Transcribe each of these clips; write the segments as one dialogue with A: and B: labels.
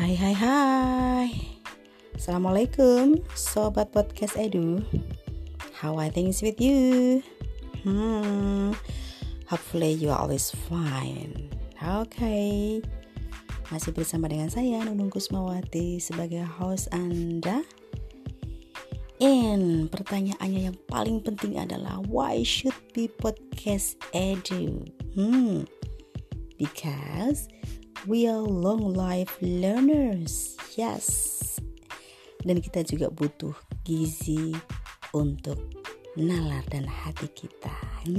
A: Hai hai hai Assalamualaikum Sobat Podcast Edu How are things with you? Hmm Hopefully you are always fine okay. Masih bersama dengan saya Nunung Kusmawati Sebagai host Anda And pertanyaannya yang paling penting adalah Why should be podcast edu? Hmm Because we are long life learners. Yes. Dan kita juga butuh gizi untuk nalar dan hati kita.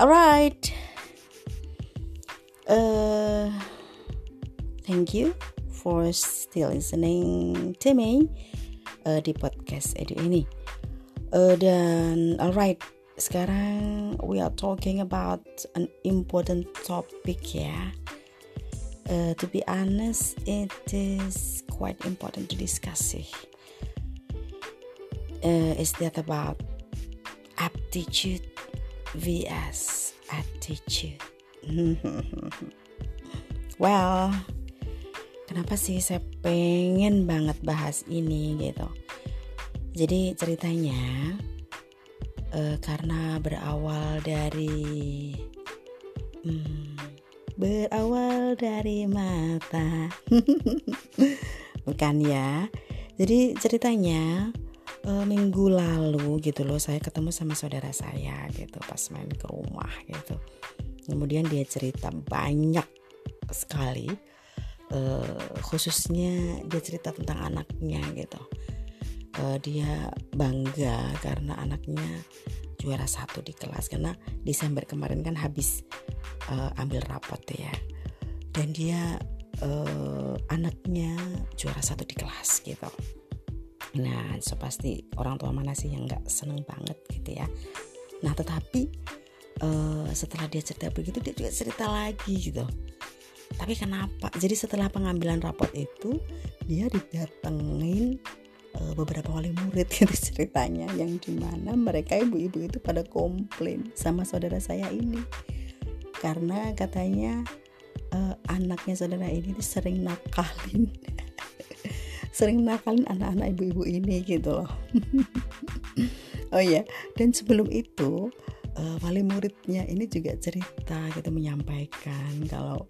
A: Alright. Uh, thank you for still listening to me uh, di podcast Edu ini. Uh, dan alright, sekarang we are talking about an important topic ya. Uh, to be honest, it is quite important to discuss it. Uh, is that about aptitude vs attitude? well, kenapa sih saya pengen banget bahas ini gitu? Jadi ceritanya uh, karena berawal dari hmm, berawal dari mata. Bukan ya? Jadi ceritanya uh, minggu lalu gitu loh saya ketemu sama saudara saya gitu pas main ke rumah gitu. Kemudian dia cerita banyak sekali uh, khususnya dia cerita tentang anaknya gitu uh, dia bangga karena anaknya juara satu di kelas. Karena Desember kemarin kan habis uh, ambil rapot ya. Dan dia uh, anaknya juara satu di kelas gitu. Nah so pasti orang tua mana sih yang nggak seneng banget gitu ya. Nah tetapi uh, setelah dia cerita begitu dia juga cerita lagi gitu. Tapi kenapa? Jadi setelah pengambilan rapot itu dia didatengin uh, beberapa wali murid gitu ceritanya yang di mana mereka ibu-ibu itu pada komplain sama saudara saya ini. Karena katanya uh, anaknya saudara ini sering nakalin sering nakalin anak-anak ibu-ibu ini gitu loh. Oh ya dan sebelum itu uh, wali muridnya ini juga cerita gitu menyampaikan kalau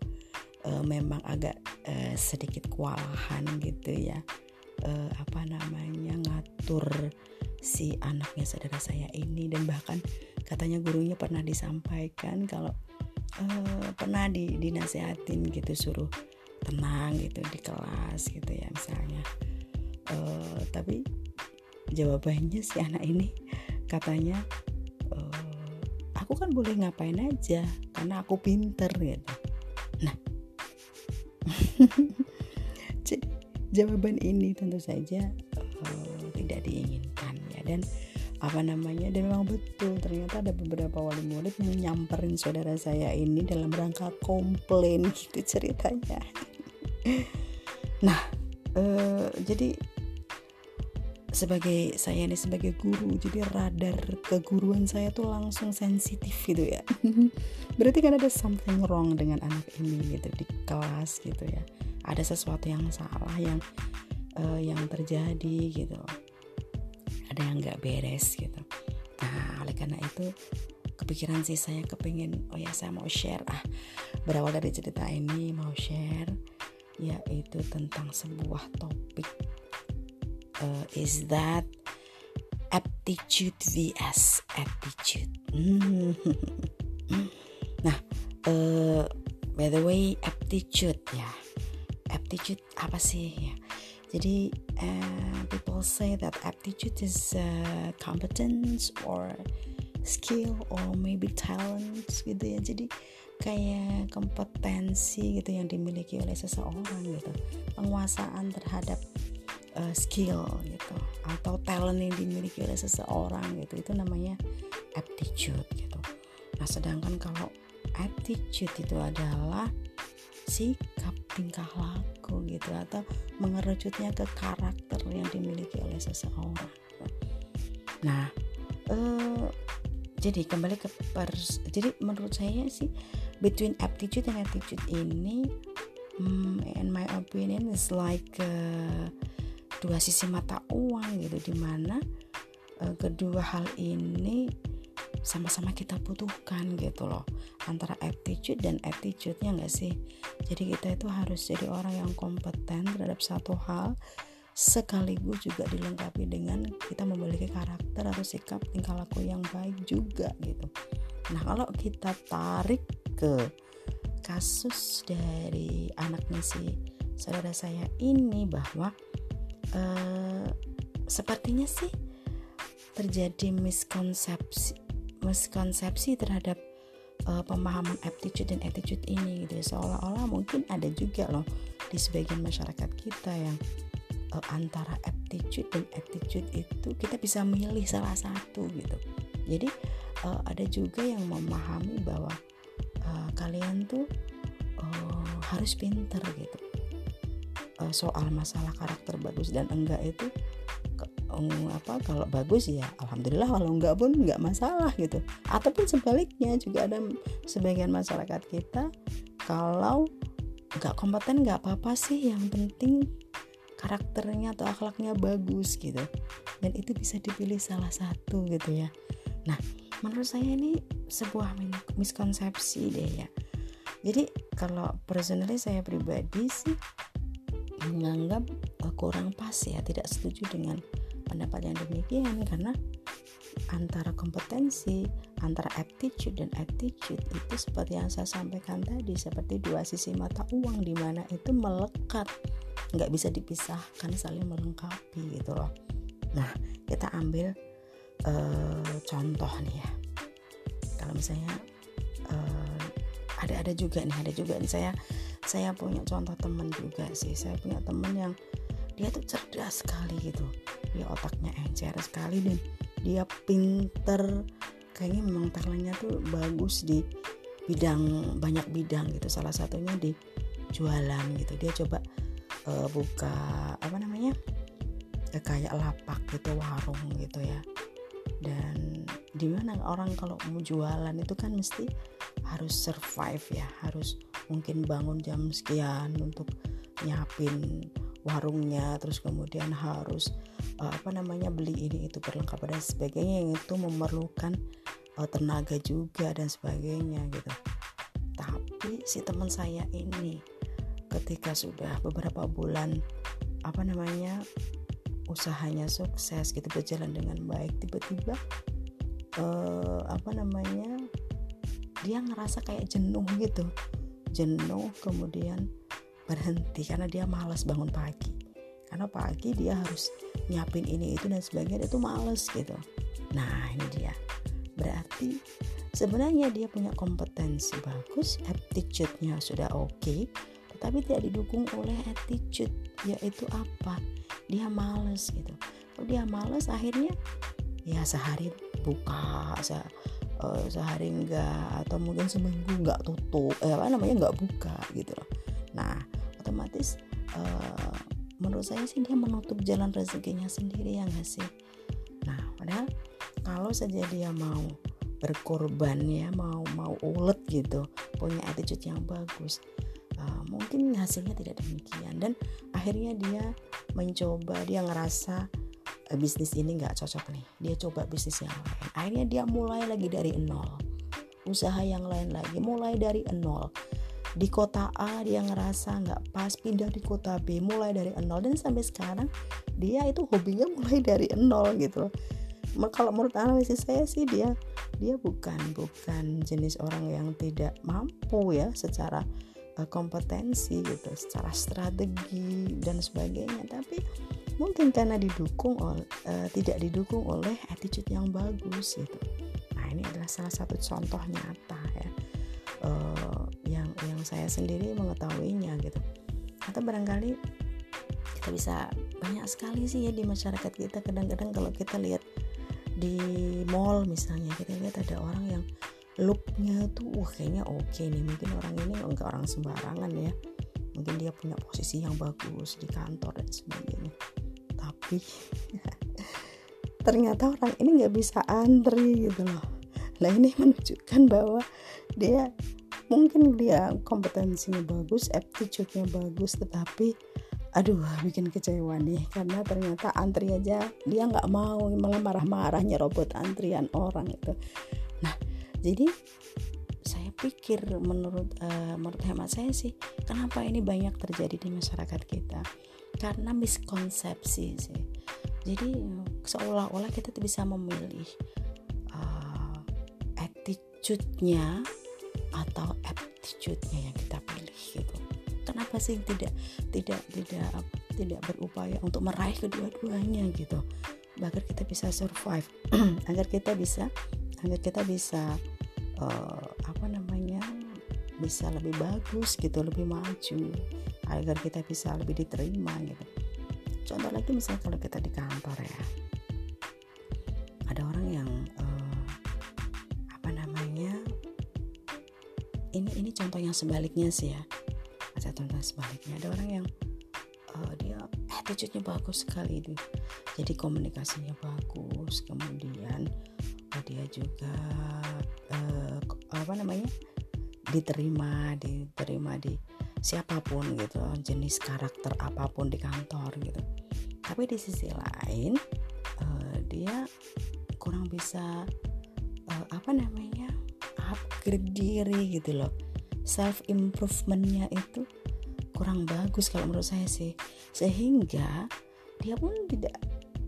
A: memang agak uh, sedikit kewalahan gitu ya uh, apa namanya ngatur si anaknya saudara saya ini. Dan bahkan katanya gurunya pernah disampaikan kalau uh, pernah di dinasehatin gitu suruh tenang gitu di kelas gitu ya misalnya. Uh, tapi jawabannya si anak ini katanya uh, aku kan boleh ngapain aja karena aku pinter gitu. Nah jawaban ini tentu saja uh, tidak diinginkan ya. Dan apa namanya dan memang betul ternyata ada beberapa wali murid yang nyamperin saudara saya ini dalam rangka komplain gitu ceritanya. Nah uh, jadi sebagai saya ini sebagai guru jadi radar keguruan saya tuh langsung sensitif gitu ya. Berarti kan ada something wrong dengan anak ini gitu di kelas gitu ya ada sesuatu yang salah yang uh, yang terjadi gitu ada yang nggak beres gitu. Nah oleh karena itu kepikiran sih saya kepingin oh ya saya mau share ah berawal dari cerita ini mau share yaitu tentang sebuah topik uh, is that aptitude vs attitude nah uh, by the way aptitude ya aptitude apa sih ya. Jadi uh, people say that aptitude is uh, competence or skill or maybe talent gitu ya. Jadi kayak kompetensi gitu yang dimiliki oleh seseorang gitu. Penguasaan terhadap uh, skill gitu atau talent yang dimiliki oleh seseorang gitu. Itu namanya aptitude gitu. Nah sedangkan kalau attitude itu adalah sikap tingkah laku gitu atau mengerucutnya ke karakter yang dimiliki oleh seseorang. Nah, eh, jadi kembali ke pers, jadi menurut saya sih between aptitude dan attitude ini hmm, in my opinion is like uh, dua sisi mata uang gitu di mana uh, kedua hal ini sama-sama kita butuhkan gitu loh. Antara attitude dan attitude-nya nggak sih? Jadi kita itu harus jadi orang yang kompeten terhadap satu hal sekaligus juga dilengkapi dengan kita memiliki karakter atau sikap tingkah laku yang baik juga gitu. Nah kalau kita tarik ke kasus dari anaknya si saudara saya ini bahwa uh, sepertinya sih terjadi miskonsepsi miskonsepsi terhadap uh, pemahaman aptitude dan attitude ini gitu ya. seolah-olah mungkin ada juga loh di sebagian masyarakat kita yang uh, antara aptitude dan attitude itu kita bisa milih salah satu gitu jadi uh, ada juga yang memahami bahwa uh, kalian tuh uh, harus pinter gitu uh, soal masalah karakter bagus dan enggak itu um, apa kalau bagus ya alhamdulillah kalau enggak pun enggak masalah gitu. Ataupun sebaliknya juga ada sebagian masyarakat kita kalau enggak kompeten enggak apa-apa sih yang penting karakternya atau akhlaknya bagus gitu. Dan itu bisa dipilih salah satu gitu ya. Nah menurut saya ini sebuah miskonsepsi deh ya. Jadi kalau personally saya pribadi sih menganggap kurang pas ya tidak setuju dengan pendapat yang demikian karena antara kompetensi antara aptitude dan attitude itu seperti yang saya sampaikan tadi seperti dua sisi mata uang di mana itu melekat nggak bisa dipisahkan saling melengkapi gitu loh. Nah kita ambil uh, contoh nih ya. Kalau misalnya uh, ada ada juga nih ada juga nih. Saya saya punya contoh temen juga sih. Saya punya temen yang dia tuh cerdas sekali gitu dia otaknya encer sekali dan dia pinter. Kayaknya memang talentnya tuh bagus di bidang banyak bidang gitu. Salah satunya di jualan gitu. Dia coba uh, buka apa namanya ya, kayak lapak gitu warung gitu ya. Dan di mana orang kalau mau jualan itu kan mesti harus survive ya. Harus mungkin bangun jam sekian untuk nyiapin warungnya terus kemudian harus uh, apa namanya beli ini itu perlengkapan dan sebagainya yang itu memerlukan uh, tenaga juga dan sebagainya gitu. Tapi si teman saya ini ketika sudah beberapa bulan apa namanya usahanya sukses gitu berjalan dengan baik tiba-tiba uh, apa namanya dia ngerasa kayak jenuh gitu. Jenuh kemudian berhenti karena dia malas bangun pagi. Karena pagi dia harus nyiapin ini itu dan sebagainya itu males gitu. Nah ini dia. Berarti sebenarnya dia punya kompetensi bagus attitude-nya sudah oke okay, tetapi tidak didukung oleh attitude yaitu apa? Dia males gitu. Kalau dia males akhirnya ya sehari buka se uh, sehari enggak atau mungkin seminggu enggak tutup eh, apa namanya enggak buka gitu loh. Nah otomatis uh, menurut saya sih dia menutup jalan rezekinya sendiri ya nggak sih? Nah padahal kalau saja dia mau berkorban ya mau mau ulet gitu punya attitude yang bagus uh, mungkin hasilnya tidak demikian. Dan akhirnya dia mencoba dia ngerasa uh, bisnis ini nggak cocok nih. Dia coba bisnis yang lain. Akhirnya dia mulai lagi dari nol. Usaha yang lain lagi mulai dari nol di kota A dia ngerasa nggak pas pindah di kota B mulai dari nol. Dan sampai sekarang dia itu hobinya mulai dari nol gitu loh. Kalau menurut analisis saya sih dia dia bukan bukan jenis orang yang tidak mampu ya secara uh, kompetensi gitu secara strategi dan sebagainya. Tapi mungkin karena didukung uh, tidak didukung oleh attitude yang bagus gitu. Nah ini adalah salah satu contoh nyata ya. Uh, yang saya sendiri mengetahuinya gitu. Atau barangkali kita bisa banyak sekali sih ya di masyarakat kita. Kadang-kadang kalau kita lihat di mall misalnya kita lihat ada orang yang looknya tuh wah kayaknya oke okay nih mungkin orang ini enggak orang sembarangan ya. Mungkin dia punya posisi yang bagus di kantor dan sebagainya. Tapi ternyata orang ini nggak bisa antri gitu loh. Nah ini menunjukkan bahwa dia mungkin dia kompetensinya bagus aptitude-nya bagus tetapi aduh bikin kecewa nih. Karena ternyata antri aja dia nggak mau malah marah-marah nyerobot antrian orang itu. Nah jadi saya pikir menurut uh, menurut hemat saya sih kenapa ini banyak terjadi di masyarakat kita? Karena miskonsepsi sih. Jadi seolah-olah kita bisa memilih uh, attitude-nya atau aptitude-nya yang kita pilih gitu. Kenapa sih tidak tidak tidak tidak berupaya untuk meraih kedua-duanya gitu? Agar kita bisa survive agar kita bisa agar kita bisa uh, apa namanya bisa lebih bagus gitu lebih maju agar kita bisa lebih diterima gitu. Contoh lagi misalnya kalau kita di kantor ya yang sebaliknya sih ya. Ada contoh sebaliknya. Ada orang yang uh, dia attitude-nya bagus sekali itu. Jadi komunikasinya bagus kemudian uh, dia juga uh, apa namanya diterima diterima di siapa pun gitu jenis karakter apa pun di kantor gitu. Tapi di sisi lain uh, dia kurang bisa uh, apa namanya upgrade diri gitu loh self improvementnya itu kurang bagus kalau menurut saya sih. Sehingga dia pun tidak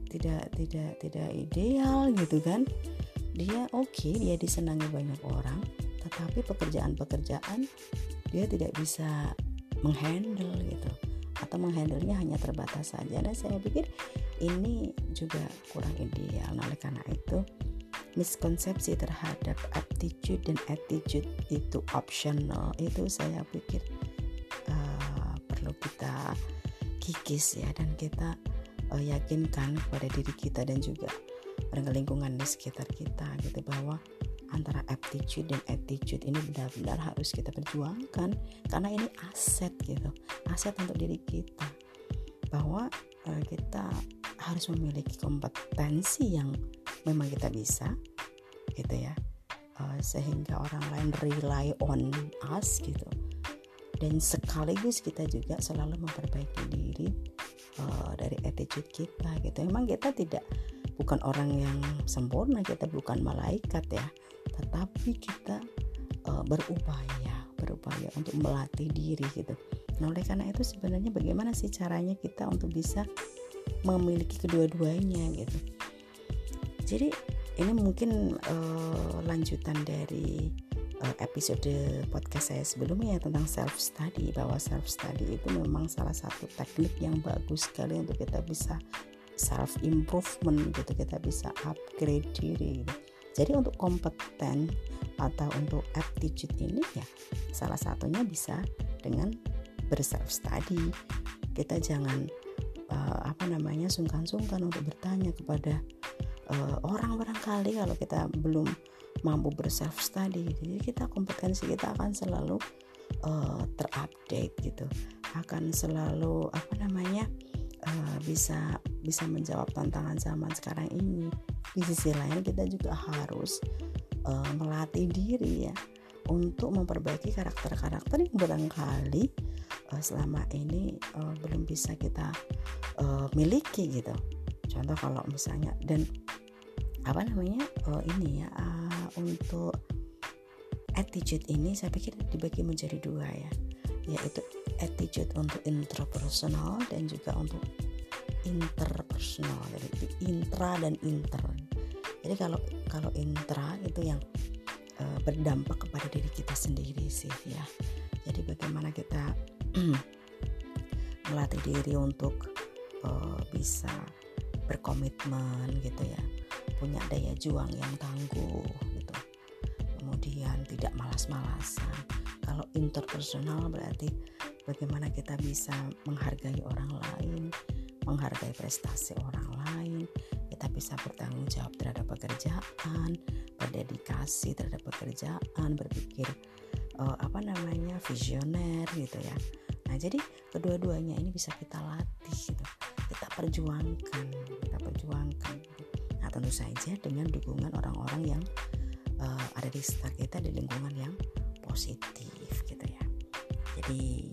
A: tidak tidak tidak ideal gitu kan. Dia oke okay, dia disenangi banyak orang tetapi pekerjaan-pekerjaan dia tidak bisa menghandle gitu. Atau menghandlenya hanya terbatas saja. Dan saya pikir ini juga kurang ideal. Nah oleh karena itu miskonsepsi terhadap aptitude dan attitude itu optional. Itu saya pikir uh, perlu kita kikis ya dan kita uh, yakinkan kepada diri kita dan juga pada lingkungan di sekitar kita gitu bahwa antara aptitude dan attitude ini benar-benar harus kita perjuangkan karena ini aset gitu aset untuk diri kita. Bahwa uh, kita harus memiliki kompetensi yang memang kita bisa gitu ya. Uh, sehingga orang lain rely on us gitu. Dan sekaligus kita juga selalu memperbaiki diri uh, dari attitude kita gitu. Memang kita tidak bukan orang yang sempurna kita bukan malaikat ya. Tetapi kita uh, berupaya berupaya untuk melatih diri gitu. Nah oleh karena itu sebenarnya bagaimana sih caranya kita untuk bisa memiliki kedua-duanya gitu jadi ini mungkin uh, lanjutan dari uh, episode podcast saya sebelumnya tentang self study bahwa self study itu memang salah satu teknik yang bagus sekali untuk kita bisa self improvement gitu kita bisa upgrade diri gitu. jadi untuk kompeten atau untuk aptitude ini ya salah satunya bisa dengan berself study kita jangan uh, apa namanya sungkan-sungkan untuk bertanya kepada uh, orang barangkali kalau kita belum mampu berself study jadi kita kompetensi kita akan selalu uh, terupdate gitu. Akan selalu apa namanya uh, bisa bisa menjawab tantangan zaman sekarang ini. Di sisi lain kita juga harus uh, melatih diri ya untuk memperbaiki karakter-karakter yang barangkali uh, selama ini uh, belum bisa kita uh, miliki gitu. Contoh kalau misalnya dan apa namanya uh, ini ya uh, untuk attitude ini saya pikir dibagi menjadi dua ya. Yaitu attitude untuk intrapersonal dan juga untuk interpersonal. Jadi intra dan inter. Jadi kalau kalau intra itu yang uh, berdampak kepada diri kita sendiri sih ya. Jadi bagaimana kita melatih diri untuk uh, bisa berkomitmen gitu ya punya daya juang yang tangguh gitu. Kemudian tidak malas-malasan. Kalau interpersonal berarti bagaimana kita bisa menghargai orang lain menghargai prestasi orang lain kita bisa bertanggung jawab terhadap pekerjaan berdedikasi terhadap pekerjaan berpikir uh, apa namanya visioner gitu ya. Nah jadi kedua-duanya ini bisa kita latih gitu. Kita perjuangkan kita perjuangkan nah tentu saja dengan dukungan orang-orang yang uh, ada di sekitar kita di lingkungan yang positif gitu ya. Jadi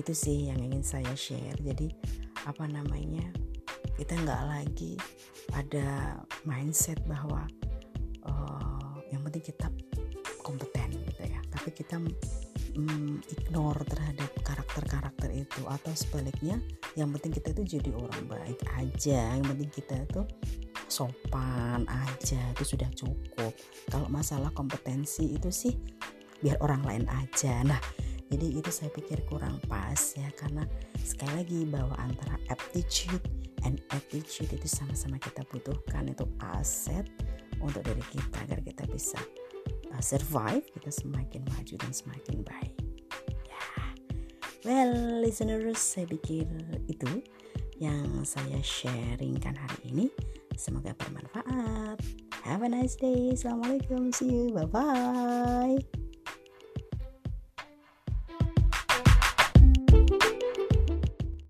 A: itu sih yang ingin saya share. Jadi apa namanya kita nggak lagi ada mindset bahwa uh, yang penting kita kompeten gitu ya. Tapi kita mm, ignore terhadap karakter-karakter itu. Atau sebaliknya yang penting kita itu jadi orang baik aja. Yang penting kita itu sopan aja itu sudah cukup. Kalau masalah kompetensi itu sih biar orang lain aja. Nah jadi itu saya pikir kurang pas ya karena sekali lagi bahwa antara aptitude and attitude itu sama-sama kita butuhkan. Itu aset untuk diri kita agar kita bisa uh, survive kita semakin maju dan semakin baik. Ya. Well listeners saya pikir itu yang saya sharingkan hari ini semoga bermanfaat. Have a nice day. Assalamualaikum. See you. Bye bye